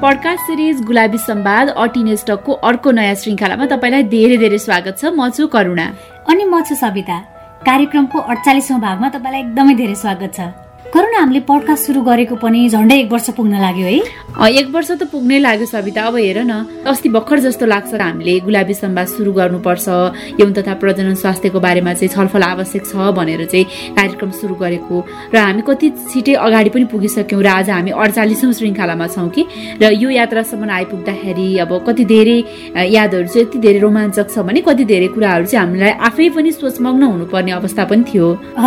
Podcast series गुलाबी सम्वाद अटिनेस टकको अर्को नयाँ श्रृङ्खलामा तपाईँलाई धेरै धेरै स्वागत छ। म छु करुणा। अनि म छु सविता। कार्यक्रमको अडचालिसौँ भागमा तपाईँलाई एकदमै धेरै स्वागत छ। करुणा हामीले पडकास्ट सुरु गरेको पनि झन्डै एक वर्ष पुग्न लाग्यो है। एक वर्ष त पुग्नै लाग्यो सविता। अब हेर न अस्ति भर्खर जस्तो लाग्छ हामीले गुलाबी सम्वाद सुरु गर्नुपर्छ। यौन तथा प्रजनन स्वास्थ्यको बारेमा चाहिँ छलफल आवश्यक छ भनेर चाहिँ कार्यक्रम सुरु गरेको। र हामी कति छिटै अगाडि पनि पुगिसक्यौँ र आज हामी अडचालिसौँ श्रृङ्खलामा छौँ कि? र यो यात्रासम्म आइपुग्दाखेरि अब कति धेरै यादहरू चाहिँ यति धेरै रोमाञ्चक छ भने कति धेरै कुराहरू चाहिँ हामीलाई आफै पनि सोचमग्न हुनुपर्ने अवस्था पनि थियो।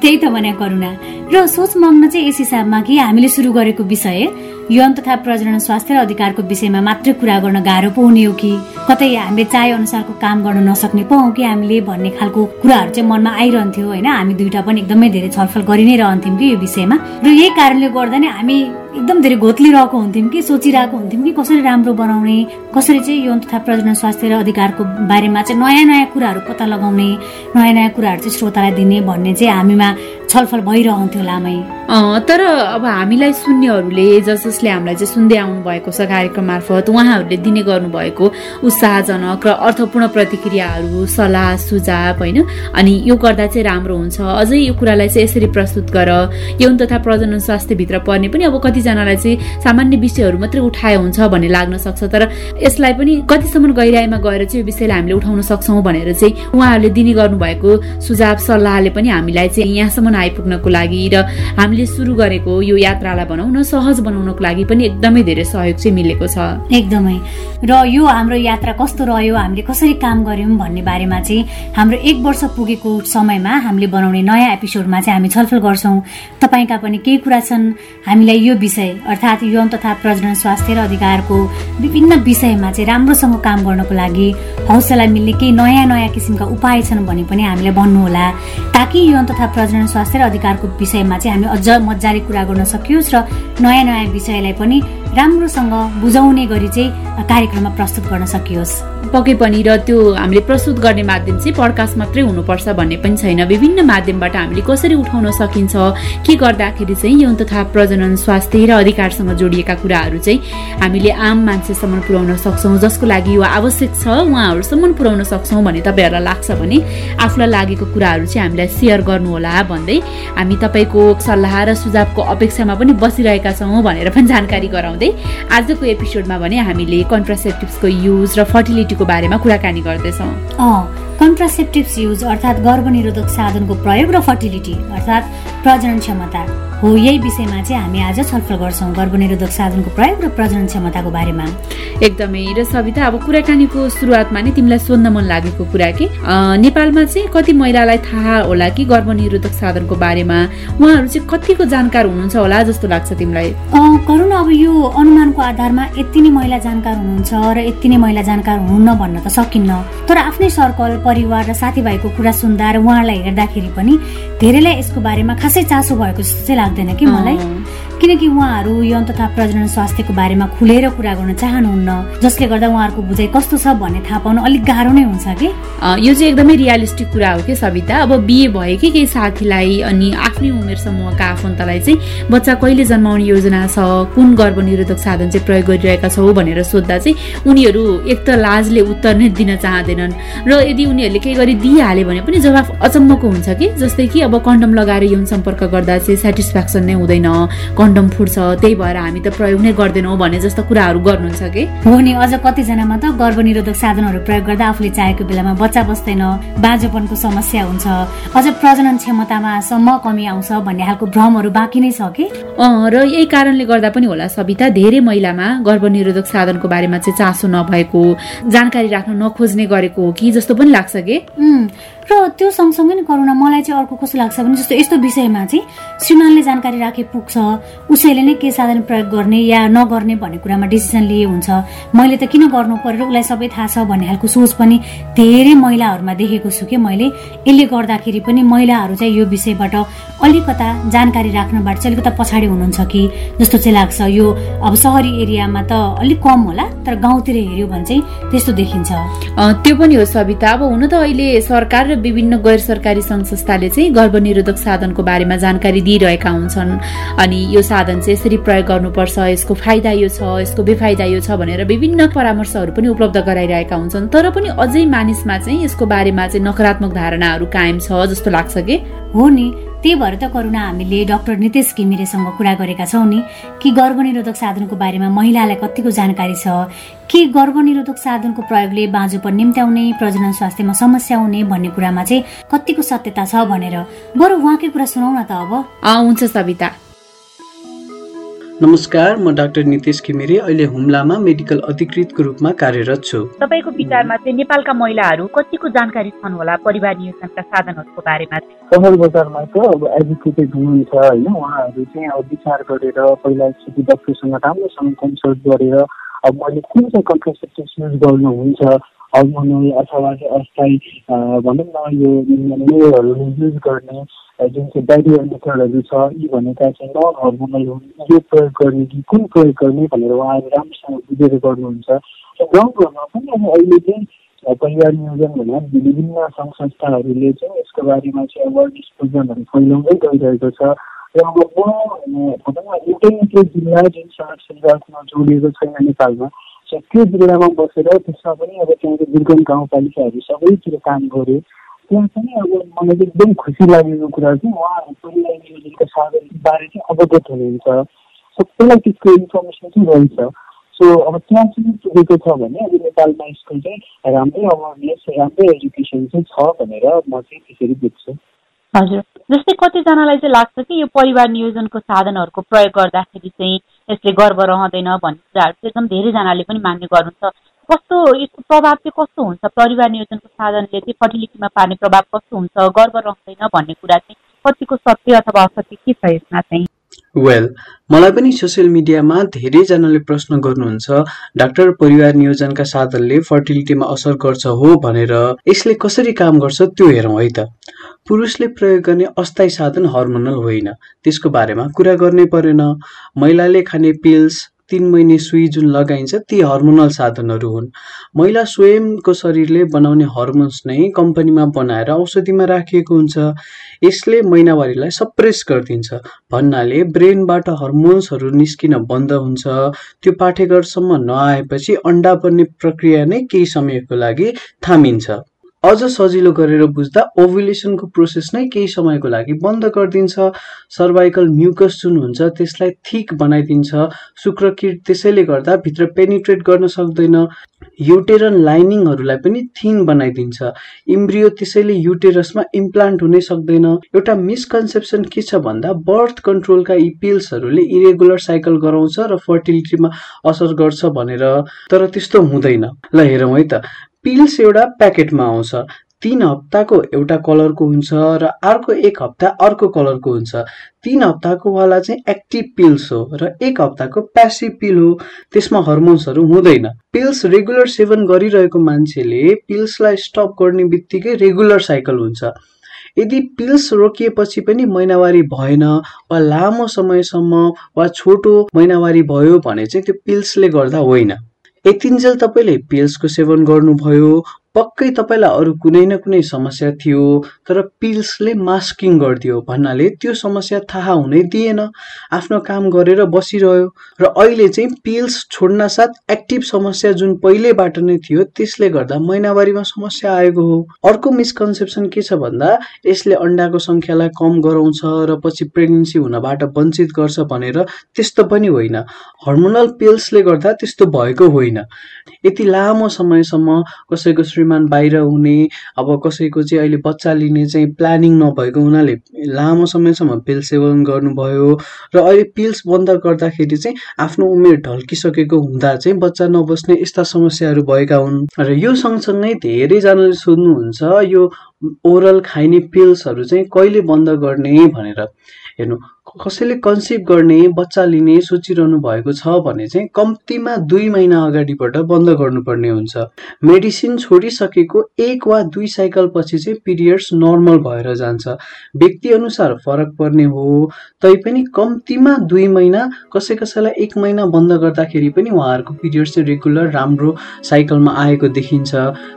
त्यही त भने करुणा। र सोचमग्न चाहिँ यस हिसाबमा कि हामीले सुरु गरेको विषय यौन तथा प्रजनन स्वास्थ्य र अधिकारको विषयमा मात्रै कुरा गर्न गाह्रो पो हुने हो कि? कतै हामीले चाहे अनुसारको काम गर्न नसक्ने पो हौ कि हामीले भन्ने खालको कुराहरू चाहिँ मनमा आइरहन्थ्यो होइन? हामी दुइटा पनि एकदमै धेरै छलफल गरि नै रहन्थ्यौँ कि यो विषयमा। र यही कारणले गर्दा नै हामी एकदम धेरै घोत्लिरहेको हुन्थ्यौँ कि सोचिरहेको हुन्थ्यौँ कि कसरी राम्रो बनाउने कसरी चाहिँ यौन तथा प्रजनन स्वास्थ्य र अधिकारको बारेमा चाहिँ नयाँ नयाँ कुराहरू पत्ता लगाउने नयाँ नयाँ कुराहरू चाहिँ श्रोतालाई दिने भन्ने चाहिँ हामीमा छलफल भइरहन्थ्यो लामै। तर अब हामीलाई सुन्नेहरूले जस जसले हामीलाई चाहिँ सुन्दै आउनु भएको छ कार्यक्रम मार्फत उहाँहरूले दिने गर्नुभएको उत्साहजनक र अर्थपूर्ण प्रतिक्रियाहरू सल्लाह सुझाव होइन? अनि यो गर्दा चाहिँ राम्रो हुन्छ। अझै यो कुरालाई चाहिँ यसरी प्रस्तुत गर। यौन तथा प्रजनन स्वास्थ्यभित्र पर्ने पनि अब कतिजनालाई चाहिँ सामान्य विषयहरू मात्रै उठाए हुन्छ भन्ने लाग्न सक्छ। तर यसलाई पनि कतिसम्म गहिराइमा गएर चाहिँ यो विषयलाई हामीले उठाउन सक्छौँ भनेर चाहिँ उहाँहरूले दिने गर्नुभएको सुझाव सल्लाहले पनि हामीलाई चाहिँ यहाँसम्म आइपुग्नको लागि र हामीले सुरु गरेको यो यात्रालाई भनौँ न सहज बनाउनको लागि पनि एकदमै धेरै सहयोग चाहिँ मिलेको छ। एकदमै। र यो हाम्रो यात्रा कस्तो रह्यो हामीले कसरी काम गर्यौँ भन्ने बारेमा चाहिँ हाम्रो एक वर्ष पुगेको समयमा हामीले बनाउने नयाँ एपिसोडमा चाहिँ हामी छलफल गर्छौँ। तपाईँका पनि केही कुरा छन् हामीलाई यो विषय अर्थात् यौन तथा प्रजनन स्वास्थ्य र अधिकारको विभिन्न विषयमा चाहिँ राम्रोसँग काम गर्नको लागि हौसला मिल्ने केही नयाँ नयाँ किसिमका उपाय छन् भने पनि हामीलाई भन्नुहोला। ताकि यौन तथा प्रजनन स्वास्थ्य र अधिकारको विषयमा चाहिँ हामी अझ मजाले कुरा गर्न सकियोस् र नयाँ नयाँ विषयलाई पनि राम्रोसँग बुझाउने गरी चाहिँ कार्यक्रममा प्रस्तुत गर्न सकियोस्। पक्कै पनि र त्यो हामीले प्रस्तुत गर्ने माध्यम चाहिँ पडकास्ट मात्रै हुनुपर्छ भन्ने पनि छैन। विभिन्न माध्यमबाट हामीले कसरी उठाउन सकिन्छ के गर्दाखेरि चाहिँ यौन तथा प्रजनन स्वास्थ्य र अधिकारसँग जोडिएका कुराहरू चाहिँ हामीले आम मान्छेसम्म पुर्याउन सक्छौँ जसको लागि यो आवश्यक छ उहाँहरूसम्म पुर्याउन सक्छौँ भने तपाईँहरूलाई लाग्छ भने आफूलाई लागेको कुराहरू चाहिँ हामीलाई सेयर गर्नुहोला भन्दै हामी तपाईँको सल्लाह र सुझावको अपेक्षामा पनि बसिरहेका छौँ भनेर पनि जानकारी गराउँदै आजको एपिसोडमा भने हामीले कन्ट्रासेप्टिभ्सको युज र फर्टिलिटीको बारेमा कुराकानी गर्दैछौँ। कन्ट्रासेप्टिभ्स युज अर्थात् गर्भनिरोधक साधनको प्रयोग र फर्टिलिटी अर्थात् प्रजनन क्षमता हो। यही विषयमा चाहिँ हामी आज छलफल गर्छौँ गर्भनिरोधक साधनको प्रयोग र प्रजनन क्षमताको बारेमा। एकदमै। र सविता अब कुराकानीको सुरुवातमा नै तिमीलाई सोध्न मन लागेको कुरा कि? नेपालमा चाहिँ कति महिलालाई थाहा होला कि गर्भनिरोधक साधनको बारेमा? उहाँहरू चाहिँ कतिको जानकार हुनुहुन्छ होला जस्तो लाग्छ तिमीलाई? करुण अब यो अनुमानको आधारमा यति नै महिला जानकार हुनुहुन्छ र यति नै महिला जानकार हुनुहुन्न भन्न त सकिन्न। तर आफ्नै सर्कल परिवार र साथीभाइको कुरा सुन्दा र उहाँलाई हेर्दाखेरि पनि धेरैलाई यसको बारेमा खासै चासो भएको जस्तो चाहिँ लाग्दैन कि मलाई? किनकि उहाँहरू यौन तथा प्रजनन स्वास्थ्यको बारेमा खुलेर कुरा गर्न चाहनुहुन्न जसले गर्दा उहाँहरूको बुझाइ कस्तो छ भन्ने थाहा पाउनु अलिक गाह्रो नै हुन्छ कि? यो चाहिँ एकदमै रियालिस्टिक कुरा हो कि सविता। अब बिहे भएकै केही साथीलाई अनि आफ्नै उमेर समूहका आफन्तलाई चाहिँ बच्चा कहिले जन्माउने योजना छ कुन गर्भनिरोधक साधन चाहिँ प्रयोग गरिरहेका छौ भनेर सोद्धा चाहिँ उनीहरू एक त लाजले उत्तर नै दिन चाहँदैनन्। र यदि उनीहरूले केही गरी दिइहाल्यो भने पनि जवाफ अचम्मको हुन्छ कि? जस्तै कि अब कन्डम लगाएर यौन सम्पर्क गर्दा चाहिँ सेटिस्फ्याक्सन नै हुँदैन कन्डम फुट्छ त्यही भएर हामी त प्रयोग नै गर्दैनौँ भन्ने जस्तो कुराहरू गर्नुहुन्छ कि? हो नि अझ कतिजनामा त गर्भनिरोधक साधनहरू प्रयोग गर्दा आफूले चाहेको बेलामा बच्चा बस्दैन बाँझोपनको समस्या हुन्छ अझ प्रजनन क्षमतामा सम्म कमी आउँछ भन्ने खालको भ्रमहरू बाँकी नै छ कि? र यही कारणले गर्दा पनि होला सविता धेरै महिलामा गर्भनिरोधक साधनको बारेमा चाहिँ चासो नभएको जानकारी राख्न नखोज्ने गरेको हो कि जस्तो पनि लाग्छ। कि? र त्यो सँगसँगै नै करुणा मलाई चाहिँ अर्को कस्तो लाग्छ भने जस्तो यस्तो विषयमा चाहिँ श्रीमानले जानकारी राखे पुग्छ उसैले नै के साधन प्रयोग गर्ने या नगर्ने भन्ने कुरामा डिसिजन लिए हुन्छ। मैले त किन गर्नु पर्यो उसलाई सबै थाहा छ भन्ने खालको सोच पनि धेरै महिलाहरूमा देखेको छु कि मैले। यसले गर्दाखेरि पनि महिलाहरू चाहिँ यो विषयबाट अलिकता जानकारी राख्नबाट चाहिँ अलिकता पछाडि हुनुहुन्छ कि? जस्तो चाहिँ लाग्छ यो अब सहरी एरियामा त अलिक कम होला तर गाउँतिर हेऱ्यो भने चाहिँ त्यस्तो देखिन्छ। त्यो पनि हो सविता। अब हुन त अहिले सरकार र विभिन्न गैर सरकारी सङ्घ संस्थाले चाहिँ गर्भनिरोधक साधनको बारेमा जानकारी दिइरहेका हुन्छन्। अनि यो साधन चाहिँ यसरी प्रयोग गर्नुपर्छ यसको फाइदा यो छ यसको बेफाइदा यो छ भनेर विभिन्न परामर्शहरू पनि उपलब्ध गराइरहेका हुन्छन्। तर पनि अझै मानिसमा चाहिँ यसको बारेमा चाहिँ नकारात्मक धारणाहरू कायम छ जस्तो लाग्छ कि? हो नि। त्यही भएर त करुणा हामीले डाक्टर नितेश घिमिरेसँग कुरा गरेका छौँ नि। कि गर्भनिरोधक साधनको बारेमा महिलालाई कतिको जानकारी छ? के गर्भनिरोधक साधनको प्रयोगले बाँझोपन निम्त्याउने प्रजनन स्वास्थ्यमा समस्या हुने भन्ने कुरामा चाहिँ कतिको सत्यता छ भनेर। बरु उहाँकै कुरा सुनाउ न त अब। हुन्छ सविता। नमस्कार म डाक्टर नितेश घिमिरे अहिले हुम्लामा मेडिकल अधिकृतको रूपमा कार्यरत छु। तपाईँको विचारमा चाहिँ नेपालका महिलाहरू कतिको जानकारी छन् होला परिवार नियोजनका साधनहरूको बारेमा सहर बजारमा त अब एजुकेटेड हुनुहुन्छ होइन उहाँहरू चाहिँ अब विचार गरेर पहिला एकचोटि डक्टरसँग राम्रोसँग कन्सल्ट गरेर अब मैले कुन चाहिँ कन्ट्रासेप्टिभ युज गर्नुहुन्छ हर्मोनल अथवा अस्थायी भनौँ न यो मेयरहरू युज गर्ने जुन चाहिँ ब्यारियर मेथडहरू छ यी भनेका चाहिँ नन हर्मोनल हुन्। यो प्रयोग गर्ने कि कुन प्रयोग गर्ने भनेर उहाँहरू राम्रोसँग बुझेर गर्नुहुन्छ। र गाउँघरमा पनि अब अहिले चाहिँ परिवार नियोजन भने विभिन्न सङ्घ संस्थाहरूले चाहिँ यसको बारेमा चाहिँ अवेरनेस प्रोग्रामहरू फैलाउँदै गइरहेको छ। र अब म भनौँ न एउटै मात्रै जिल्ला जुन सडक सञ्जालसँग जोडिएको छैन नेपालमा त्यो जिल्लामा बसेर त्यसमा पनि अब त्यहाँको दुर्गम गाउँपालिकाहरू सबैतिर काम गऱ्यो त्यहाँ पनि अब मलाई एकदम खुसी लागेको कुरा चाहिँ उहाँहरू परिवार नियोजनको साधनबारे चाहिँ अवगत हुनुहुन्छ। सबैलाई त्यसको इन्फर्मेसन चाहिँ रहेछ। सो अब त्यहाँ चाहिँ पुगेको छ भने अब नेपालमा यसको चाहिँ राम्रै अवेरनेस राम्रै एजुकेसन चाहिँ छ भनेर म चाहिँ त्यसरी देख्छु हजुर। जस्तै कतिजनालाई चाहिँ लाग्छ कि यो परिवार नियोजनको साधनहरूको प्रयोग गर्दाखेरि चाहिँ यसले गर्व रहँदैन भन्ने कुराहरू चाहिँ एकदम धेरैजनाले पनि मान्ने गर्नुहुन्छ। कस्तो यसको प्रभाव चाहिँ कस्तो हुन्छ? परिवार नियोजनको साधनले चाहिँ फर्टिलिटीमा पार्ने प्रभाव कस्तो हुन्छ? गर्व रहँदैन भन्ने कुरा चाहिँ कतिको सत्य अथवा असत्य के छ यसमा चाहिँ? वेल मलाई पनि सोसियल मिडियामा धेरैजनाले प्रश्न गर्नुहुन्छ डाक्टर परिवार नियोजनका साधनले फर्टिलिटीमा असर गर्छ हो भनेर। यसले कसरी काम गर्छ त्यो हेरौँ है त। पुरुषले प्रयोग गर्ने अस्थायी साधन हर्मोनल होइन। त्यसको बारेमा कुरा गर्नै परेन। महिलाले खाने पिल्स तिन महिने सुई जुन लगाइन्छ ती हर्मोनल साधनहरू हुन्। महिला स्वयंको शरीरले बनाउने हर्मोन्स नै कम्पनीमा बनाएर औषधिमा राखिएको हुन्छ। यसले महिनावारीलाई सप्रेस गरिदिन्छ। भन्नाले ब्रेनबाट हर्मोन्सहरू निस्किन बन्द हुन्छ। त्यो पाठेघरसम्म नआएपछि अन्डा बन्ने प्रक्रिया नै केही समयको लागि थामिन्छ। अझ सजिलो गरेर बुझ्दा ओभुलेसनको प्रोसेस नै केही समयको लागि बन्द गरिदिन्छ। सर्भाइकल म्युकस जुन हुन्छ त्यसलाई थिक बनाइदिन्छ। शुक्रकिट त्यसैले गर्दा भित्र पेनिट्रेट गर्न सक्दैन। युटेरन लाइनिङहरूलाई पनि थिन बनाइदिन्छ। इम्ब्रियो त्यसैले युटेरसमा इम्प्लान्ट हुनै सक्दैन। एउटा मिसकन्सेप्सन के छ भन्दा बर्थ कन्ट्रोलका यी पिल्सहरूले इरेगुलर साइकल गराउँछ र फर्टिलिटीमा असर गर्छ भनेर। तर त्यस्तो हुँदैन। ल हेरौँ है त। पिल्स एउटा प्याकेटमा आउँछ। तिन हप्ताको एउटा कलरको हुन्छ र अर्को एक हप्ता अर्को कलरको हुन्छ। तिन हप्ताको वाला चाहिँ एक्टिभ पिल्स हो र एक हप्ताको प्यासिभ पिल हो। त्यसमा हर्मोन्सहरू हुँदैन। पिल्स रेगुलर सेवन गरिरहेको मान्छेले पिल्सलाई स्टप गर्ने बित्तिकै रेगुलर साइकल हुन्छ। यदि पिल्स रोकिएपछि पनि महिनावारी भएन वा लामो समयसम्म वा छोटो महिनावारी भयो भने चाहिँ त्यो पिल्सले गर्दा होइन। यतिन्जेल तपाईँले पिल्सको सेवन गर्नुभयो पक्कै तपाईँलाई अरू कुनै न कुनै समस्या थियो तर पिल्सले मास्किङ गरिदियो भन्नाले त्यो समस्या थाहा हुनै दिएन। आफ्नो काम गरेर बसिरह्यो र अहिले चाहिँ पिल्स छोड्न साथ एक्टिभ समस्या जुन पहिलेबाट नै थियो त्यसले गर्दा महिनावारीमा समस्या आएको हो। अर्को मिसकन्सेप्सन के छ भन्दा यसले अन्डाको सङ्ख्यालाई कम गराउँछ र पछि प्रेग्नेन्सी हुनबाट वञ्चित गर्छ भनेर त्यस्तो पनि होइन। हर्मोनल पिल्सले गर्दा त्यस्तो भएको होइन। यति लामो समयसम्म कसैको श्रीमान बाहिर हुने अब कसैको चाहिँ अहिले बच्चा लिने चाहिँ प्लानिङ नभएको हुनाले लामो समयसम्म पिल सेवन गर्नुभयो र अहिले पिल्स बन्द गर्दाखेरि चाहिँ आफ्नो उमेर ढल्किसकेको हुँदा चाहिँ बच्चा नबस्ने यस्ता समस्याहरू भएका हुन्। र यो सँगसँगै धेरैजनाले सोध्नुहुन्छ यो ओरल खाइने पिल्सहरू चाहिँ कहिले बन्द गर्ने भनेर। हेर्नु कसैले कन्सिभ गर्ने बच्चा लिने सोचिरहनु भएको छ भने चाहिँ कम्तीमा दुई महिना अगाडिबाट बन्द गर्नुपर्ने हुन्छ। मेडिसिन छोडिसकेको एक वा दुई साइकल पछि चाहिँ पिरियड्स नर्मल भएर जान्छ। व्यक्ति अनुसार फरक पर्ने हो। तैपनि कम्तीमा दुई महिना कसै कसैलाई एक महिना बन्द गर्दाखेरि पनि उहाँहरूको पिरियड्स चाहिँ रेगुलर राम्रो साइकलमा आएको देखिन्छ।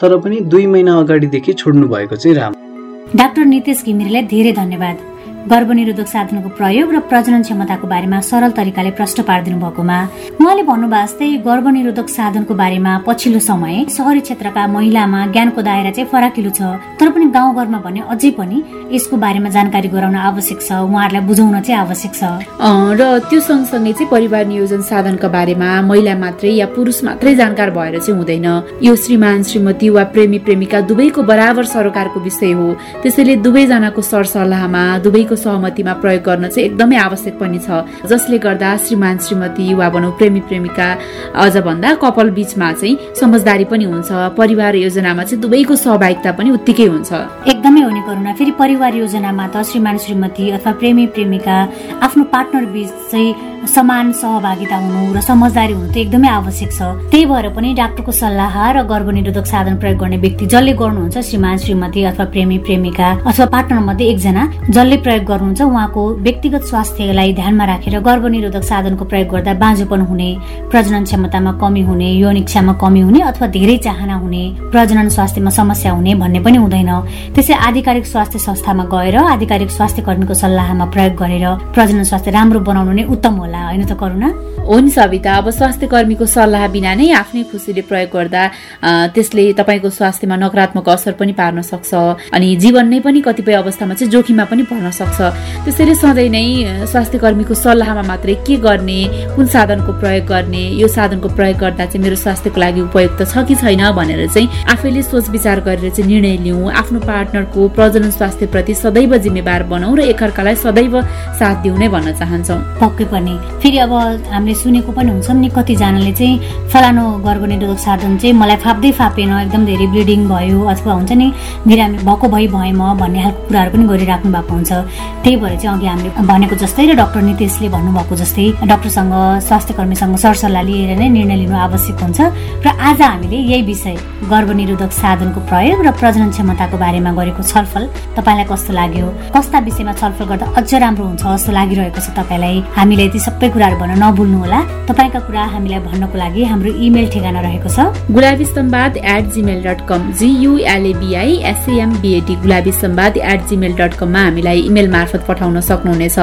तर पनि दुई महिना अगाडिदेखि छोड्नु भएको चाहिँ राम्रो। डाक्टर नितेश घिमिरेलाई धेरै धन्यवाद। गर्भनिरोधक साधनको प्रयोग र प्रजनन क्षमताको बारेमा सरल तरिकाले प्रश्न पारिदिनु भएकोमा उहाँले भन्नुभयो जस्तै गर्भनिरोधक साधनको बारेमा पछिल्लो समय सहरी क्षेत्रका महिलामा ज्ञानको दायरा चाहिँ फराकिलो छ। तर पनि गाउँघरमा भने अझै पनि यसको बारेमा जानकारी गराउन आवश्यक छ। उहाँहरूलाई बुझाउन चाहिँ आवश्यक छ। र त्यो सँगसँगै चाहिँ परिवार नियोजन साधनका बारेमा महिला मात्रै या पुरुष मात्रै जानकार भएर चाहिँ हुँदैन। यो श्रीमान श्रीमती वा प्रेमी प्रेमिका दुवैको बराबर सरोकारको विषय हो। त्यसैले दुवैजनाको सरसल्लाहमा दुवैको सहमतिमा प्रयोग गर्न चाहिँ एकदमै आवश्यक पनि छ। जसले गर्दा श्रीमान श्रीमती वा भनौँ प्रेमी प्रेमिका अझ भन्दा कपाल बीचमा चाहिँ समझदारी पनि हुन्छ। परिवार योजनामा चाहिँ दुवैको सहभागिता पनि उत्तिकै हुन्छ। एकदमै हुने करुणा। फेरि परिवार योजनामा त श्रीमान श्रीमती अथवा प्रेमी प्रेमिका आफ्नो पार्टनर बीच चाहिँ समान सहभागिता हुनु र समझदारी हुनु त एकदमै आवश्यक छ। त्यही भएर पनि डाक्टरको सल्लाह र गर्भनिरोधक साधन प्रयोग गर्ने व्यक्ति जसले गर्नुहुन्छ श्रीमान श्रीमती अथवा प्रेमी प्रेमिका अथवा पार्टनर मध्ये एकजना जसले प्रयोग गर्नुहुन्छ। उहाँको व्यक्तिगत स्वास्थ्यलाई ध्यानमा राखेर गर्भनिरोधक साधनको प्रयोग गर्दा बाँझोपन हुने प्रजनन क्षमतामा कमी हुने यौन इच्छामा कमी हुने अथवा धेरै चाहना हुने प्रजनन स्वास्थ्यमा समस्या हुने भन्ने पनि हुँदैन। त्यसै आधिकारिक स्वास्थ्य संस्थामा गएर आधिकारिक स्वास्थ्य कर्मीको सल्लाहमा प्रयोग गरेर प्रजनन स्वास्थ्य राम्रो बनाउनु नै उत्तम होला। होइन त करुणा? हो नि सविता अब स्वास्थ्य कर्मीको सल्लाह बिना नै आफ्नै खुसीले प्रयोग गर्दा त्यसले तपाईँको स्वास्थ्यमा नकारात्मक असर पनि पार्न सक्छ अनि जीवन नै पनि कतिपय अवस्थामा चाहिँ जोखिममा पनि पर्न सक्छ। त्यसैले सधैँ नै स्वास्थ्य कर्मीको सल्लाहमा मात्रै के गर्ने कुन साधनको प्रयोग गर्ने यो साधनको प्रयोग गर्दा चाहिँ मेरो स्वास्थ्यको लागि उपयुक्त छ कि छैन भनेर चाहिँ आफैले सोच विचार गरेर चाहिँ निर्णय लिउँ। आफ्नो पार्टनरको प्रजनन स्वास्थ्यप्रति सदैव जिम्मेवार बनाऊ र एकअर्कालाई सदैव साथ दिउ नै भन्न चाहन्छौ। पक्कै पनि। फेरि अब हामीले सुनेको पनि हुन्छौँ नि कतिजनाले चाहिँ फलानु गर्भनिरोधक साधन चाहिँ मलाई फाप्दै फापेन एकदम धेरै ब्लिडिङ भयो अथवा हुन्छ नि बिरामी भएको भइ भएँ म भन्ने खालको कुराहरू पनि गरिराख्नु भएको हुन्छ। त्यही भएर चाहिँ अघि हामीले भनेको जस्तै र डाक्टर नितेशले भन्नुभएको जस्तै डाक्टरसँग स्वास्थ्य कर्मीसँग सरसल्लाह लिएर नै निर्णय लिनु आवश्यक हुन्छ र आज हामीले यही विषय गर्भनिरोधक साधनको प्रयोग र प्रजनन क्षमताको बारेमा गरेको छलफल तपाईँलाई कस्तो लाग्यो? कस्ता विषयमा छलफल गर्दा अझ राम्रो हुन्छ? जस्तो लागिरहेको छ तपाईँलाई? हामीले यति सबै कुराहरू भन्न नभुल्नु होला। तपाईँका कुरा हामीलाई भन्नको लागि हाम्रो इमेल ठेगाना रहेको छ। Gulabi Samvad at Gmail dot com G U L A B I S M B A T Gulabi Samvad at Gmail dot कममा हामीलाई इमेल मार्फत पठाउन सक्नुहुनेछ।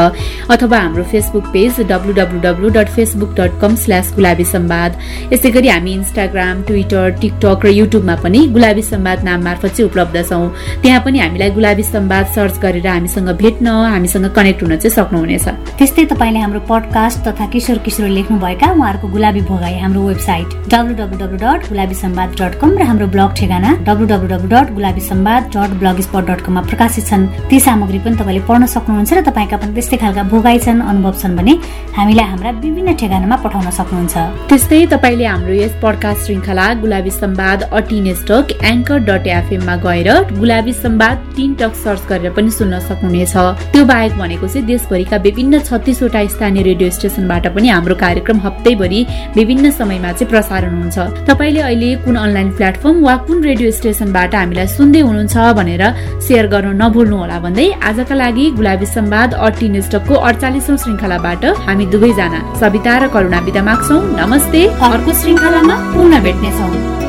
अथवा हाम्रो Facebook page W W W dot Facebook dot com slash Gulabi Samvad यसै गरी हामी इन्स्टाग्राम ट्विटर टिकटक र युट्युबमा पनि गुलाबी सम्वाद नाम मार्फत चाहिँ उपलब्ध छौँ। त्यहाँ पनि हामीलाई गुलाबी सम्वाद सर्च गरेर हामीसँग भेट्न हामीसँग कनेक्ट हुन चाहिँ सक्नुहुनेछ। त्यस्तै तपाईँले हाम्रो पडकास्ट तथा किशोर किशोर लेख्नुभएका उहाँहरूको गुलाबी भोगाई हाम्रो website W W W dot Gulabi Samvad dot com र हाम्रो ब्लग ठेगाना W W W dot Gulabi Samvad dot blogspot dot कममा प्रकाशित छन्। ती सामग्री पनि तपाईँले पढ्न सक्नुहुन्छ र तपाईँका पनि त्यस्तै खालका भोगाई छन् अनुभव छन् भने हामीलाई हाम्रा विभिन्न ठेगानामा पठाउन सक्नुहुन्छ। त्यस्तै तपाईँले हाम्रो यस पडकास्ट श्रृङ्खला गुलाबी सम्वाद अटिन स्टक एङ्कर डट एफएममा गएर गुलाबी सम्वाद टिन टक सर्च गरेर पनि सुन्न सक्नुहुनेछ। त्यो बाहेक भनेको चाहिँ देशभरिका विभिन्न छत्तिसवटा स्थानीय रेडियो स्टेसनबाट पनि हाम्रो कार्यक्रम हप्तैभरि विभिन्न समयमा चाहिँ प्रसारण हुन्छ। तपाईँले अहिले कुन अनलाइन प्लेटफर्म वा कुन रेडियो स्टेसनबाट हामीलाई सुन्दै हुनुहुन्छ भनेर सेयर गर्न नभुल्नु होला भन्दै आजका लागि गुलाबी सम्वाद अटी निष्ठको अडचालिसौँ श्रृङ्खलाबाट हामी दुवैजना सविता र करुणा विदा माग्छौ। नमस्ते। अर्को श्रृङ्खलामा पुनः भेट्नेछौँ।